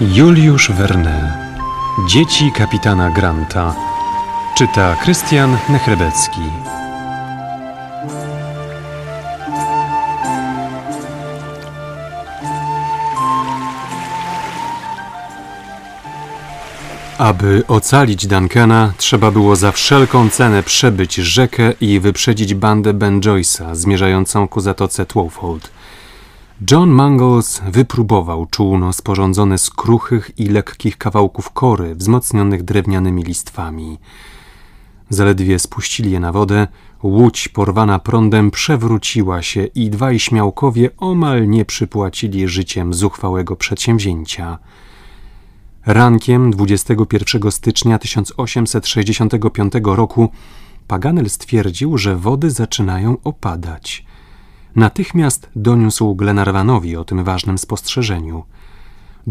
Juliusz Verne Dzieci kapitana Granta. Czyta Krystian Nechrebecki. Aby ocalić Duncana, trzeba było za wszelką cenę przebyć rzekę i wyprzedzić bandę Ben Joyce'a zmierzającą ku zatoce Twofold. John Mangles wypróbował czółno sporządzone z kruchych i lekkich kawałków kory wzmocnionych drewnianymi listwami. Zaledwie spuścili je na wodę, łódź porwana prądem przewróciła się i dwaj śmiałkowie omal nie przypłacili życiem zuchwałego przedsięwzięcia. Rankiem 21 stycznia 1865 roku Paganel stwierdził, że wody zaczynają opadać. Natychmiast doniósł Glenarvanowi o tym ważnym spostrzeżeniu.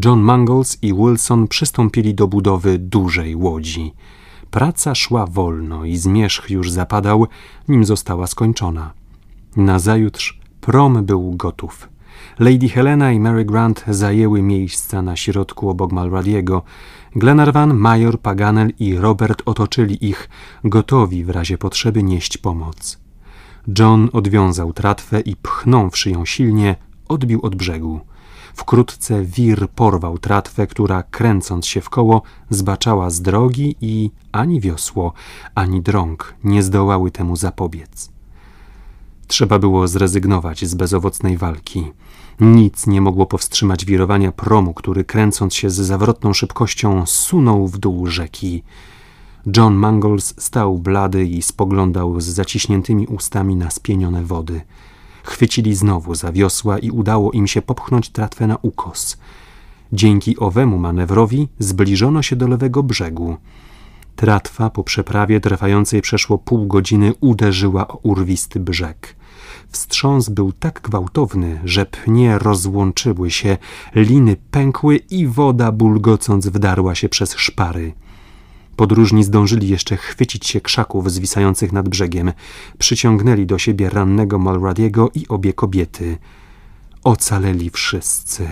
John Mangles i Wilson przystąpili do budowy dużej łodzi. Praca szła wolno i zmierzch już zapadał, nim została skończona. Nazajutrz prom był gotów. Lady Helena i Mary Grant zajęły miejsca na środku obok Malradiego. Glenarvan, Major, Paganel i Robert otoczyli ich, gotowi w razie potrzeby nieść pomoc. John odwiązał tratwę i pchnąwszy ją silnie, odbił od brzegu. Wkrótce wir porwał tratwę, która kręcąc się w koło zbaczała z drogi i ani wiosło, ani drąg nie zdołały temu zapobiec. Trzeba było zrezygnować z bezowocnej walki. Nic nie mogło powstrzymać wirowania promu, który kręcąc się z zawrotną szybkością sunął w dół rzeki. John Mangles stał blady i spoglądał z zaciśniętymi ustami na spienione wody. Chwycili znowu za wiosła i udało im się popchnąć tratwę na ukos. Dzięki owemu manewrowi zbliżono się do lewego brzegu. Tratwa po przeprawie trwającej przeszło pół godziny uderzyła o urwisty brzeg. Wstrząs był tak gwałtowny, że pnie rozłączyły się, liny pękły i woda bulgocąc wdarła się przez szpary. Podróżni zdążyli jeszcze chwycić się krzaków zwisających nad brzegiem. Przyciągnęli do siebie rannego Malradiego i obie kobiety. Ocaleli wszyscy.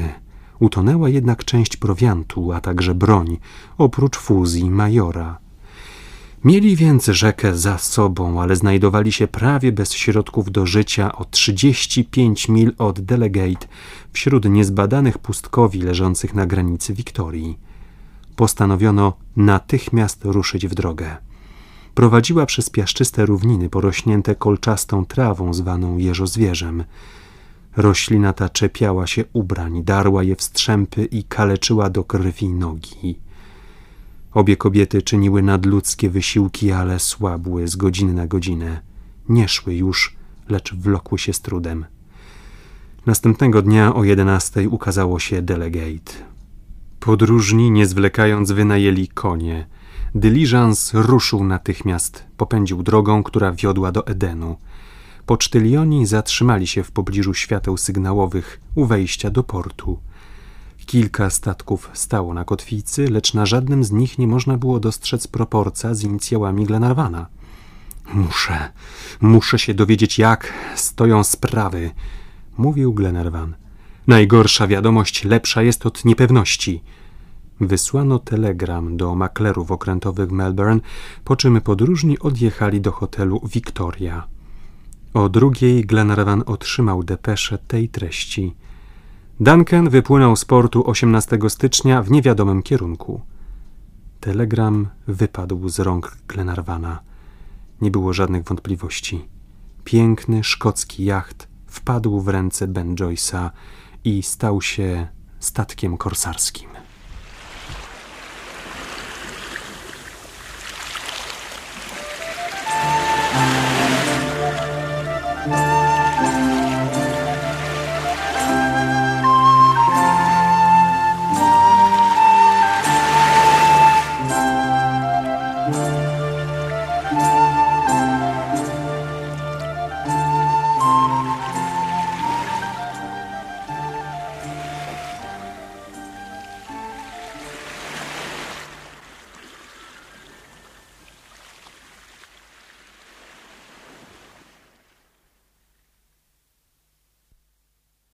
Utonęła jednak część prowiantu, a także broń, oprócz fuzji majora. Mieli więc rzekę za sobą, ale znajdowali się prawie bez środków do życia o 35 mil od Delegate, wśród niezbadanych pustkowi leżących na granicy Wiktorii postanowiono natychmiast ruszyć w drogę. Prowadziła przez piaszczyste równiny porośnięte kolczastą trawą zwaną jeżozwierzem. Roślina ta czepiała się ubrań, darła je w strzępy i kaleczyła do krwi nogi. Obie kobiety czyniły nadludzkie wysiłki, ale słabły z godziny na godzinę. Nie szły już, lecz wlokły się z trudem. Następnego dnia o jedenastej ukazało się delegate. Podróżni, nie zwlekając, wynajęli konie. Dyliżans ruszył natychmiast, popędził drogą, która wiodła do Edenu. Pocztylioni zatrzymali się w pobliżu świateł sygnałowych u wejścia do portu. Kilka statków stało na kotwicy, lecz na żadnym z nich nie można było dostrzec proporca z inicjałami Glenarwana. Muszę, muszę się dowiedzieć, jak stoją sprawy, mówił Glenarvan. Najgorsza wiadomość lepsza jest od niepewności. Wysłano telegram do maklerów okrętowych Melbourne, po czym podróżni odjechali do hotelu Victoria. O drugiej Glenarvan otrzymał depeszę tej treści. Duncan wypłynął z portu 18 stycznia w niewiadomym kierunku. Telegram wypadł z rąk Glenarvana. Nie było żadnych wątpliwości. Piękny szkocki jacht wpadł w ręce Ben Joyce'a i stał się statkiem korsarskim.